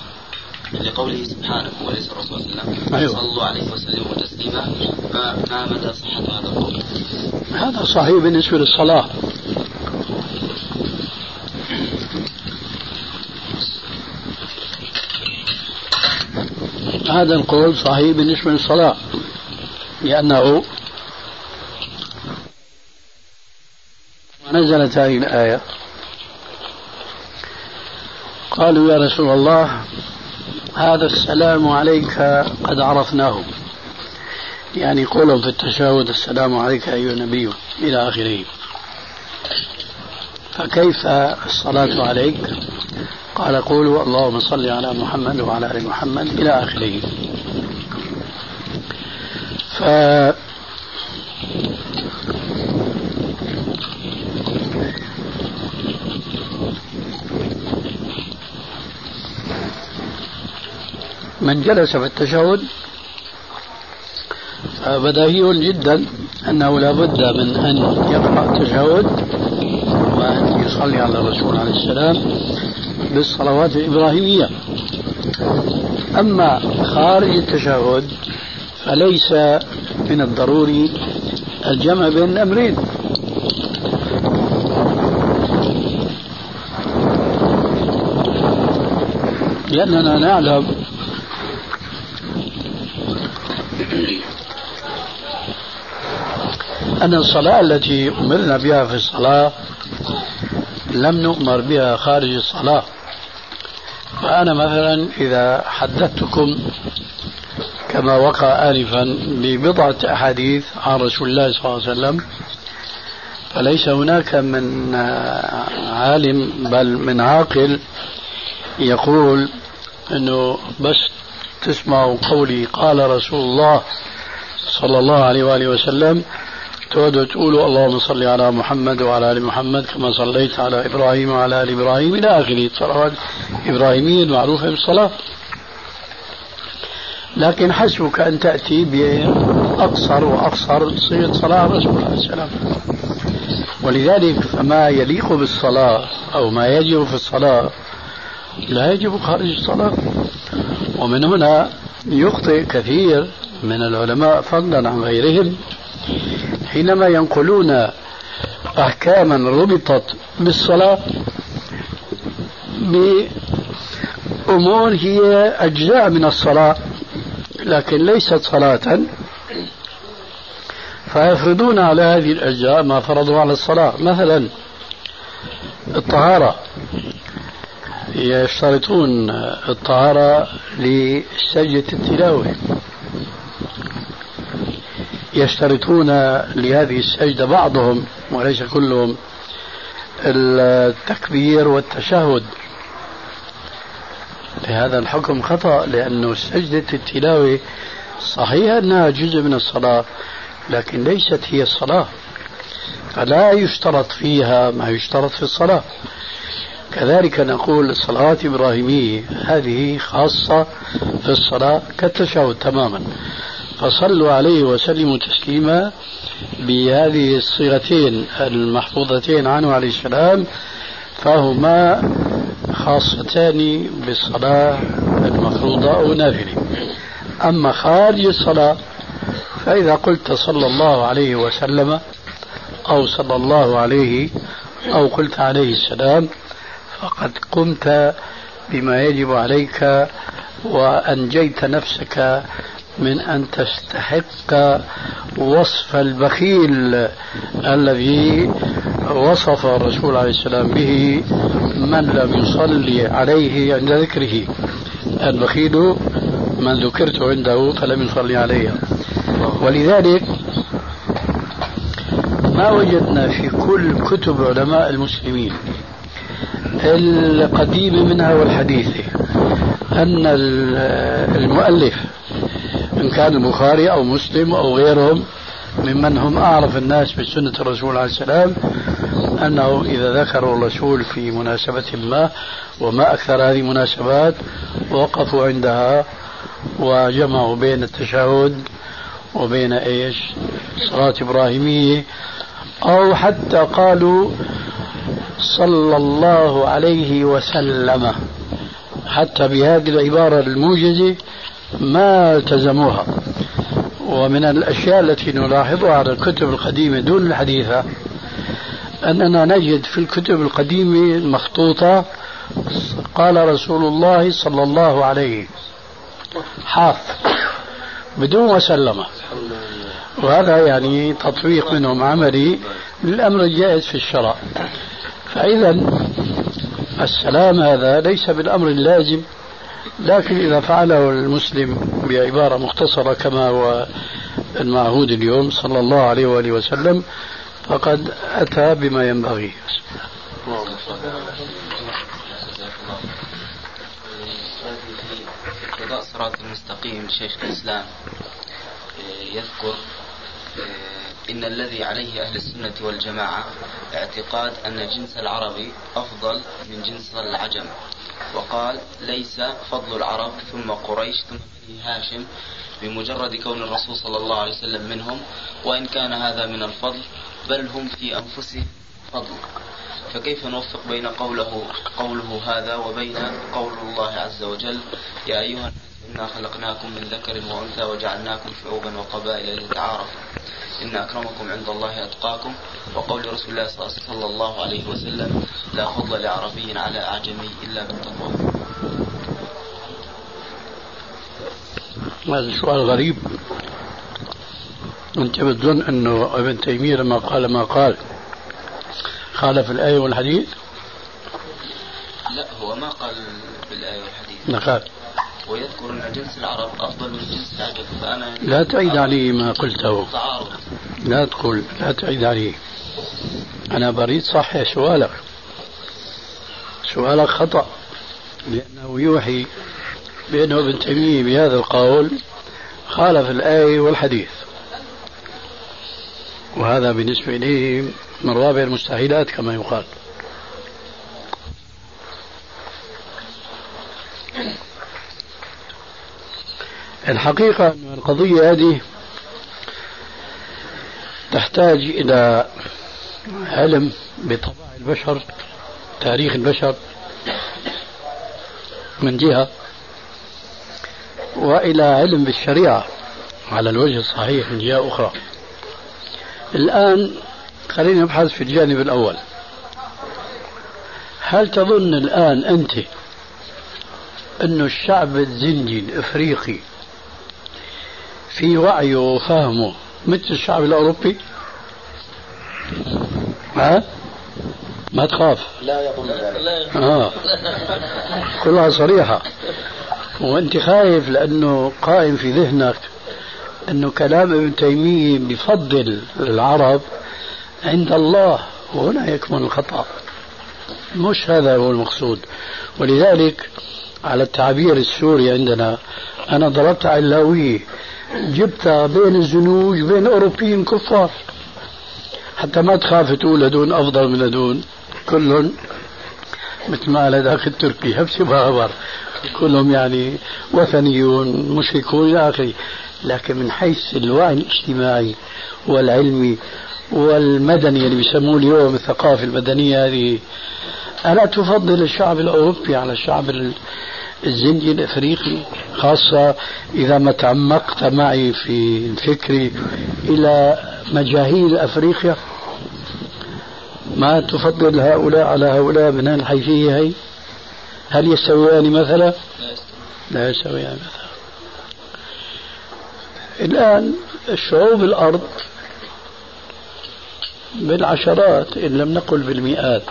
لقوله سبحانه وليس الرسول صلى الله عليه وسلم. أيوة. الله عليه وسلم تسليما. فما مدى صحة هذا القول؟ هذا صحيح بالنسبة للصلاة. هذا القول صحيح بالنسبة للصلاة لأنه نزلت هذه الآية. قالوا يا رسول الله هذا السلام عليك قد عرفناه. يعني قولهم في التشهد السلام عليك أيها النبي إلى آخره. فكيف الصلاة عليك؟ قال قولوا اللهم صل على محمد وعلى آل محمد إلى آخره. من جلس في التشهد فبديهي جدا أنه لا بد من أن يقرأ التشهد وأن يصلي على الرسول عليه السلام بالصلوات الإبراهيمية. أما خارج التشهد فليس من الضروري الجمع بين الأمرين. لأننا نعلم أن الصلاة التي أمرنا بها في الصلاة لم نؤمر بها خارج الصلاة. فأنا مثلا إذا حدثتكم كما وقع آنفا ببضعة أحاديث عن رسول الله صلى الله عليه وسلم فليس هناك من عالم بل من عاقل يقول إنه بس تسمعوا قولي قال رسول الله صلى الله عليه وآله وسلم تودوا تقولوا اللهم صل على محمد وعلى آل محمد كما صليت على إبراهيم وعلى آل إبراهيم إلى اخره الصلوات الابراهيميه المعروفه بالصلاة. لكن حسبك أن تأتي بأقصر وأقصر صيغة صلاة الرسول عليه السلام. ولذلك فما يليق بالصلاة أو ما يجب في الصلاة لا يجب خارج الصلاة. ومن هنا يخطئ كثير من العلماء فضلا عن غيرهم حينما ينقلون أحكاما ربطت بالصلاة بأمور هي أجزاء من الصلاة لكن ليست صلاة. فيفرضون على هذه الأجزاء ما فرضوا على الصلاة. مثلا الطهارة. يشترطون الطهارة لسجدة التلاوة. يشترطون لهذه السجدة بعضهم وليس كلهم التكبير والتشهد. لهذا الحكم خطأ لأنه سجدة التلاوة صحيح أنها جزء من الصلاة لكن ليست هي الصلاة. فلا يشترط فيها ما يشترط في الصلاة. كذلك نقول الصلاة الإبراهيمية هذه خاصة في الصلاة كالتشهد تماما. فصلوا عليه وسلموا تسليما بهذه الصيغتين المحفوظتين عنه عليه السلام فهما خاصتان بالصلاة المفروضة أو النافلة أما خارج الصلاة فإذا قلت صلى الله عليه وسلم أو صلى الله عليه أو قلت عليه السلام فقد قمت بما يجب عليك وأنجيت نفسك من أن تستحق وصف البخيل الذي وصف الرسول عليه السلام به من لم يصلي عليه عند ذكره. البخيل من ذكرت عنده فلم يصلي عليه. ولذلك ما وجدنا في كل كتب علماء المسلمين القديمة منها والحديثة أن المؤلف إن كان البخاري أو مسلم أو غيرهم ممن هم أعرف الناس بسنة الرسول عليه السلام أنه إذا ذكروا الرسول في مناسبة ما وما أكثر هذه المناسبات وقفوا عندها وجمعوا بين التشهد وبين إيش؟ صلاة إبراهيمية أو حتى قالوا صلى الله عليه وسلم حتى بهذه العبارة الموجزة ما التزموها. ومن الأشياء التي نلاحظها على الكتب القديمة دون الحديثة أننا نجد في الكتب القديمة المخطوطة قال رسول الله صلى الله عليه حاف بدون وسلم. وهذا يعني تطبيق منهم عملي للأمر الجائز في الشرع. فإذا السلام هذا ليس بالأمر اللازم لكن إذا فعله المسلم بعبارة مختصرة كما هو المعهود اليوم صلى الله عليه وآله وسلم فقد أتى بما ينبغي. اقتضاء صراط المستقيم شيخ الإسلام يذكر إن الذي عليه أهل السنة والجماعة اعتقاد أن جنس العربي أفضل من جنس العجم. وقال ليس فضل العرب ثم قريش ثم بني هاشم بمجرد كون الرسول صلى الله عليه وسلم منهم وإن كان هذا من الفضل بل هم في أنفسهم فضل. فكيف نوفق بين قوله قوله هذا وبين قول الله عز وجل يا أيها الناس إنا خلقناكم من ذكر وأنثى وجعلناكم شعوبا وقبائل لتعارفوا. إن أكرمكم عند الله أتقاكم. وقول رسول الله صلى الله عليه وسلم لا فضل لعربي على أعجمي إلا بالتقوى هذا سؤال غريب. أنت بتظن أنه ابن تيمية لما قال ما قال خالف الآية والحديث؟ لا هو ما قال بالآية والحديث. أن جنس العرب أفضل من جنس العجم فأنا لا تعيد علي ما قلته. لا تقول لا تعيد علي. أنا بريد صحح سؤالك. سؤالك خطأ لأنه يوحي بأنه ابن تيمية بهذا القول خالف الآية والحديث. وهذا بالنسبة إليه من رابع المستحيلات كما يقال. الحقيقة أن القضية هذه تحتاج إلى علم بطباع البشر تاريخ البشر من جهة وإلى علم بالشريعة على الوجه الصحيح من جهة أخرى. الآن خلينا نبحث في الجانب الأول. هل تظن الآن أنت أن الشعب الزنجي الإفريقي في وعيه وفهمه مثل الشعب الأوروبي. ها؟ ما تخاف. لا يظن ذلك. آه. كلها صريحة. وأنت خايف لأنه قائم في ذهنك أنه كلام ابن تيمية بفضل العرب عند الله. وهنا يكمن الخطأ. مش هذا هو المقصود. ولذلك على التعبير السوري عندنا. أنا ضربت على اللاوية جبتها بين الزنوج بين أوروبيين كفار. حتى ما تخاف تقول هدول أفضل من هدول كلهم مثل ما قال هذاك التركي هبسي بابر. كلهم يعني وثنيون مشركون إلى آخره. لكن من حيث الوعي الاجتماعي والعلمي والمدني اللي بيسموه اليوم الثقافة المدنية هذه ألا تفضل الشعب الأوروبي على الشعب الزنجي الافريقي خاصة إذا ما تعمقت معي في فكري إلى مجاهيل أفريقيا. ما تفضل هؤلاء على هؤلاء من الحيثيه هي هل يستويان مثلا؟ لا يستويان مثلا. الآن شعوب الأرض بالعشرات إن لم نقل بالمئات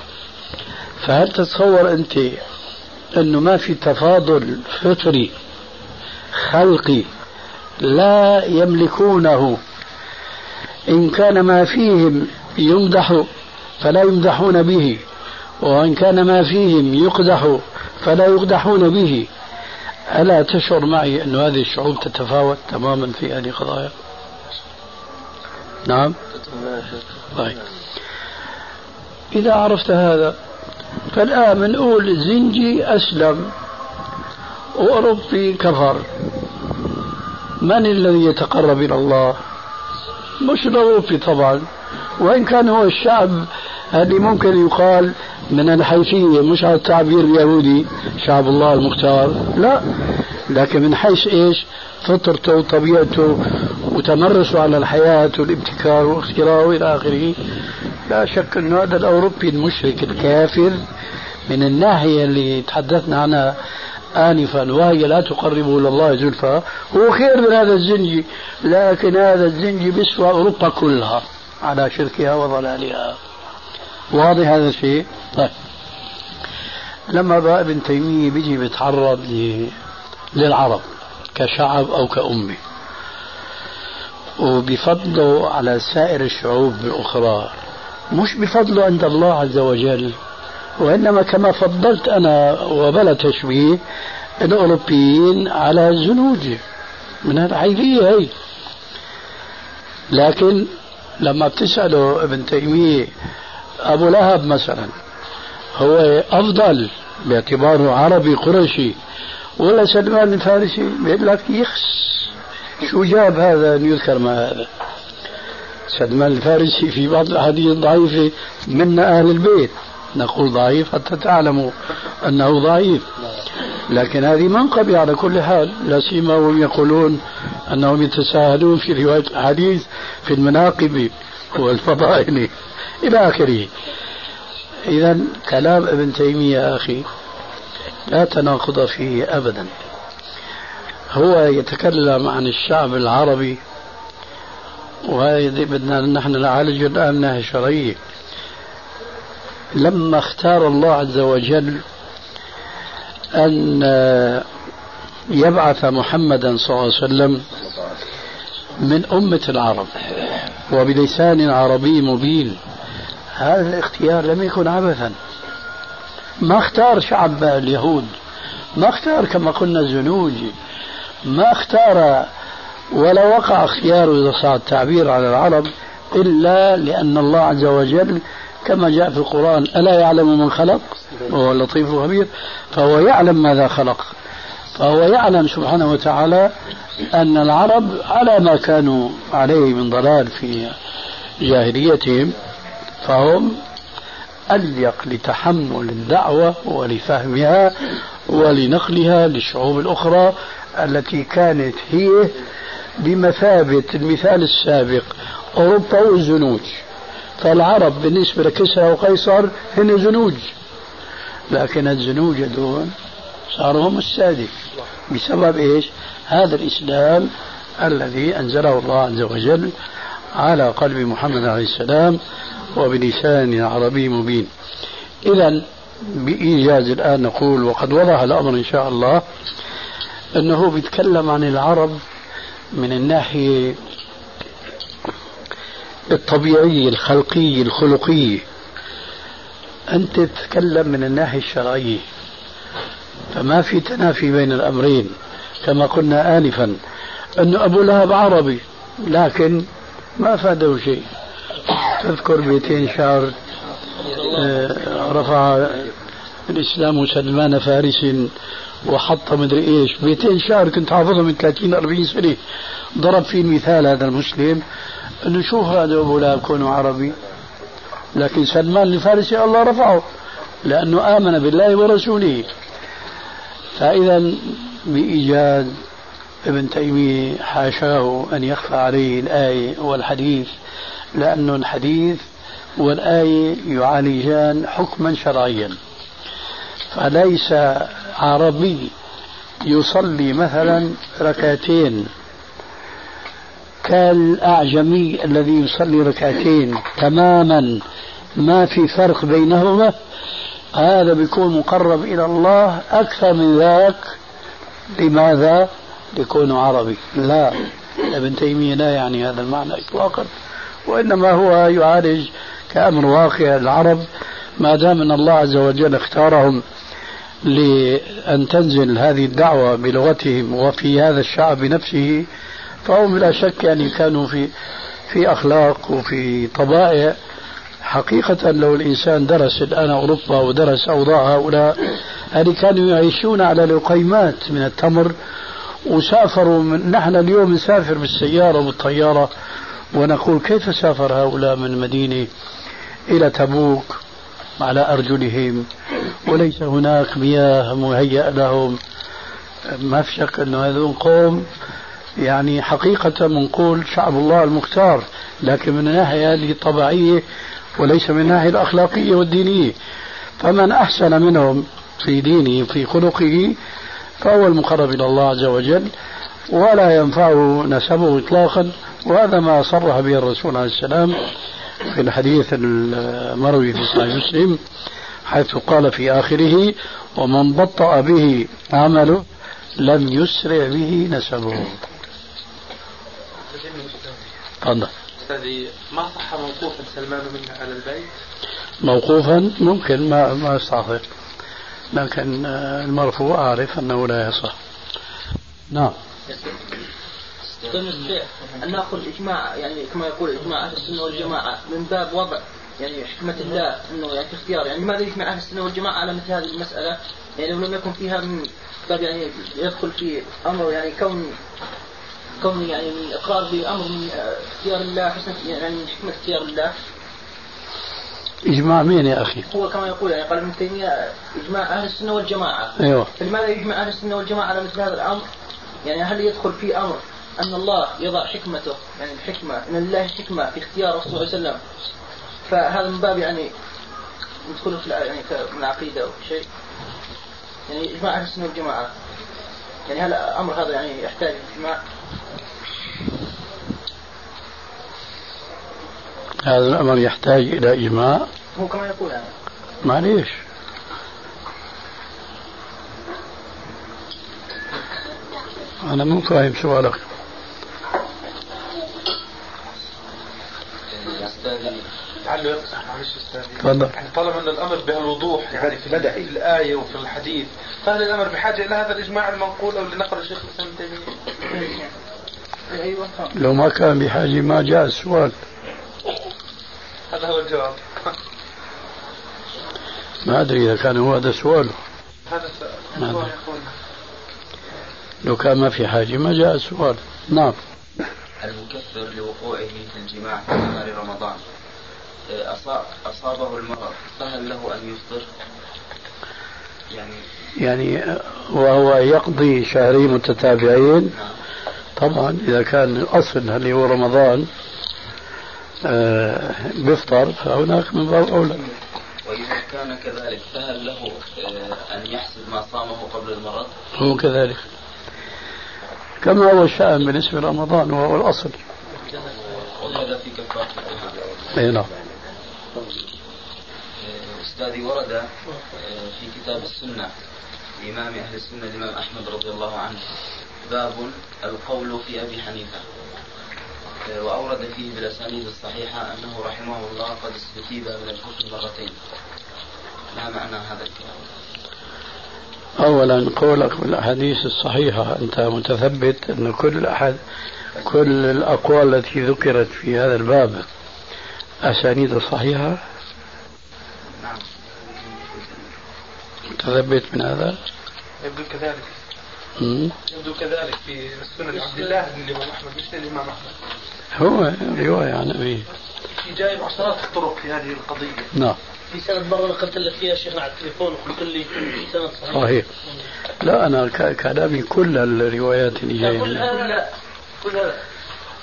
فهل تتصور أنت أنه ما في تفاضل فطري خلقي لا يملكونه. إن كان ما فيهم يمدح فلا يمدحون به وإن كان ما فيهم يقدح فلا يقدحون به. ألا تشعر معي أن هذه الشعوب تتفاوت تماما في هذه القضايا؟ نعم. طيب. إذا عرفت هذا فالآن بنقول زنجي أسلم وأوروبي كفر. من الذي يتقرب إلى الله؟ مش الأوروبي طبعا. وإن كان هو الشعب اللي ممكن يقال من الحيثية مش على التعبير اليهودي شعب الله المختار. لا لكن من حيث إيش؟ فطرته وطبيعته وتمرسه على الحياة والابتكار واختراعه إلى آخره. لا شك أنه هذا الأوروبي المشرك الكافر من الناحية اللي تحدثنا عنها آنفا وهي لا تقرب إلى الله زلفى. هو خير من هذا الزنجي لكن هذا الزنجي بيسوى أوروبا كلها على شركها وضلالها. واضح هذا الشيء؟ طيب. لما بقى ابن تيمية بيجي بيتعرض للعرب كشعب أو كأمة وبفضله على سائر الشعوب الأخرى مش بفضله عند الله عز وجل وإنما كما فضلت أنا وبلا تشبيه الأوروبيين على الزنوج من الحيثية هي. لكن لما بتسأله ابن تيمية أبو لهب مثلا هو أفضل باعتباره عربي قرشي ولا سلمان الفارسي؟ بيقول لك يخس شو جاب هذا أن يذكر ما هذا؟ سلمان الفارسي في بعض الأحاديث الضعيفة منا أهل البيت. نقول ضعيف حتى تعلموا أنه ضعيف. لكن هذه منقبة على كل حال. لا سيما وهم يقولون أنهم يتساهلون في رواية الحديث في المناقب والفضائل إلى آخره. إذا كلام ابن تيمية يا أخي لا تناقض فيه أبدا. هو يتكلم عن الشعب العربي وهذه بدنا نحن نعالج الآن من ناحية شرعية لما اختار الله عز وجل أن يبعث محمدا صلى الله عليه وسلم من أمة العرب وبلسان عربي مبين هذا الاختيار لم يكن عبثا. ما اختار شعب اليهود ما اختار كما قلنا الزنوج ما اختار ولا وقع اختياره إذا صار التعبير على العرب إلا لأن الله عز وجل كما جاء في القرآن ألا يعلم من خلق؟ وهو اللطيف الخبير. فهو يعلم ماذا خلق. فهو يعلم سبحانه وتعالى أن العرب على ما كانوا عليه من ضلال في جاهليتهم فهم أليق لتحمل الدعوة ولفهمها ولنقلها للشعوب الأخرى التي كانت هي بمثابة المثال السابق أوروبا والزنوج فالعرب بالنسبة لكسرى وقيصر هن زنوج لكن الزنوج دون صاروا هم السادة بسبب إيش؟ هذا الإسلام الذي أنزله الله عز وجل على قلب محمد عليه السلام وبلسان عربي مبين. اذا بإيجاز الآن نقول وقد وضح الأمر إن شاء الله أنه بيتكلم عن العرب من الناحية الطبيعية الخلقية الخلقية. أنت تتكلم من الناحية الشرعية. فما في تنافي بين الأمرين. كما قلنا آنفا أن أبو لهب عربي لكن ما فاده شيء. تذكر بيتين شعر آه، رفع الإسلام سلمان فارس وحط مدري إيش. بيتين شعر كنت حافظهم من 30 40 سنة. ضرب فيه المثال هذا المسلم. إنه شوف هذا أبو لهب كونه عربي. لكن سلمان الفارسي الله رفعه. لأنه آمن بالله ورسوله. فإذا بإيجاد ابن تيمية حاشاه أن يخفى عليه الآية والحديث. لأن الحديث والآية يعالجان حكما شرعيا. فليس عربي يصلي مثلا ركعتين. كالأعجمي الذي يصلي ركعتين تماما ما في فرق بينهما. هذا بيكون مقرب إلى الله أكثر من ذاك لماذا؟ ليكون عربي. لا ابن تيمية لا يعني هذا المعنى إطلاقا وإنما هو يعالج كأمر واقع. العرب ما دام أن الله عز وجل اختارهم لأن تنزل هذه الدعوة بلغتهم وفي هذا الشعب بنفسه فهم لا شك يعني كانوا في في أخلاق وفي طبائع. حقيقة لو الإنسان درس الآن أوروبا ودرس أوضاع هؤلاء هذه كانوا يعيشون على لقيمات من التمر وسافروا من نحن اليوم نسافر بالسيارة والطيارة ونقول كيف سافر هؤلاء من المدينة إلى تبوك على أرجلهم وليس هناك مياه مهيأ لهم. ما في شك أنه هذول قوم يعني حقيقة بنقول شعب الله المختار لكن من الناحية الطبيعية وليس من الناحية الأخلاقية والدينية. فمن أحسن منهم في دينه في خلقه فهو المقرب إلى الله عز وجل ولا ينفعه نسبه إطلاقا وهذا ما صرح به الرسول عليه السلام. في الحديث المروي في صحيح مسلم حيث قال في آخره ومن بطأ به عمله لم يسرع به نسبه. تفضل. ما صح موقوفا سلمان منه على البيت؟ موقوفا ممكن ما ما استعصي لكن المرفوع أعرف أنه لا يصح. نعم. أن نأخذ الإجماع يعني كما يقول إجماع أهل السنة والجماعة من باب وضع يعني حكمة الله أنه يعني في اختيار يعني لماذا يجمع أهل السنة والجماعة على مثل هذه المسألة؟ يعني لو لم يكن فيها من باب يعني يدخل في أمر يعني كون كون يعني الإقرار بأمر من اختيار الله حسن يعني من حكمة اختيار الله. إجماع مين يا أخي؟ هو كما يقول يعني قال ابن تيمية إجماع أهل السنة والجماعة. أيوه. فلماذا يجمع أهل السنة والجماعة على مثل هذا الأمر؟ يعني هل يدخل في أمر أن الله يضع حكمته يعني الحكمة أن لله حكمة في اختيار الرسول صلى الله عليه وسلم. فهذا من باب يعني ندخل في يعني من العقيدة أو شيء. يعني إجماع أهل السنة والجماعة. يعني هل الأمر هذا يعني يحتاج إجماع؟ هذا الأمر يحتاج إلى إجماع. هو كما يقول يعني. معليش. أنا مو فاهم سؤالك. لعله يقصد معلش أستاذي. تفضل. يعني طالما أن الأمر بهالوضوح يعني في الآية وفي الحديث فهل الأمر بحاجة إلى هذا الإجماع المنقول أو لنقل الشيخ الإسلام ابن تيمية؟ أيوه لو ما كان بحاجة ما جاء السؤال. هذا هو الجواب. ما أدري إذا كان هو هذا سؤاله. هذا السؤال نعم. هو يقول لو كان ما في حاجة ما جاء السؤال. نعم. المكفر لوقوعه في الجماع في نهار رمضان. أصاب أصابه المرض فهل له أن يفطر؟ يعني يعني وهو يقضي شهرين متتابعين. نعم. طبعا إذا كان الأصل هل هو رمضان آه، بيفطر فهناك من باب أولى. وإذا كان كذلك فهل له آه، أن يحسب ما صامه قبل المرض؟ هو كذلك. كما هو الشأن بالنسبة لرمضان وهو الأصل. أي نعم أستاذي ورد آه، في كتاب السنة لإمام أهل السنة الإمام أحمد رضي الله عنه باب القول في أبي حنيفة آه، وأورد فيه بالأسانيد الصحيحة أنه رحمه الله قد استتيب من الكفر مرتين ما معنى هذا الكلام؟ أولا قولك بالأحاديث الصحيحة. أنت متثبت أن كل أحد كل الأقوال التي ذكرت في هذا الباب أسانيد صحيحة؟ نعم متثبت من هذا؟ يبدو كذلك. يبدو كذلك في سنة عبد الله بن الإمام أحمد. مش الإمام أحمد. هو رواية عن أبيه في جايب عشرات الطرق في هذه القضية. نعم. في سنة مرة نقلت لك فيها شيخنا على التليفون وقلت لي سنة صحيحة صحيح. لا أنا كلامي كل الروايات اللي جاية كل من- هذا لا. كل هذا.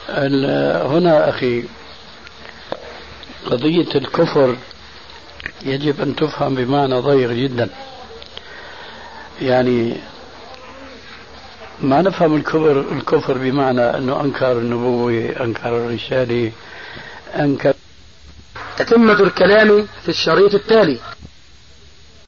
ال- هنا أخي قضية الكفر يجب أن تفهم بمعنى ضيق جدا. يعني ما نفهم الكفر الكفر بمعنى أنه أنكر النبوة أنكر الرسالة أنكر تتمة الكلام في الشريط التالي.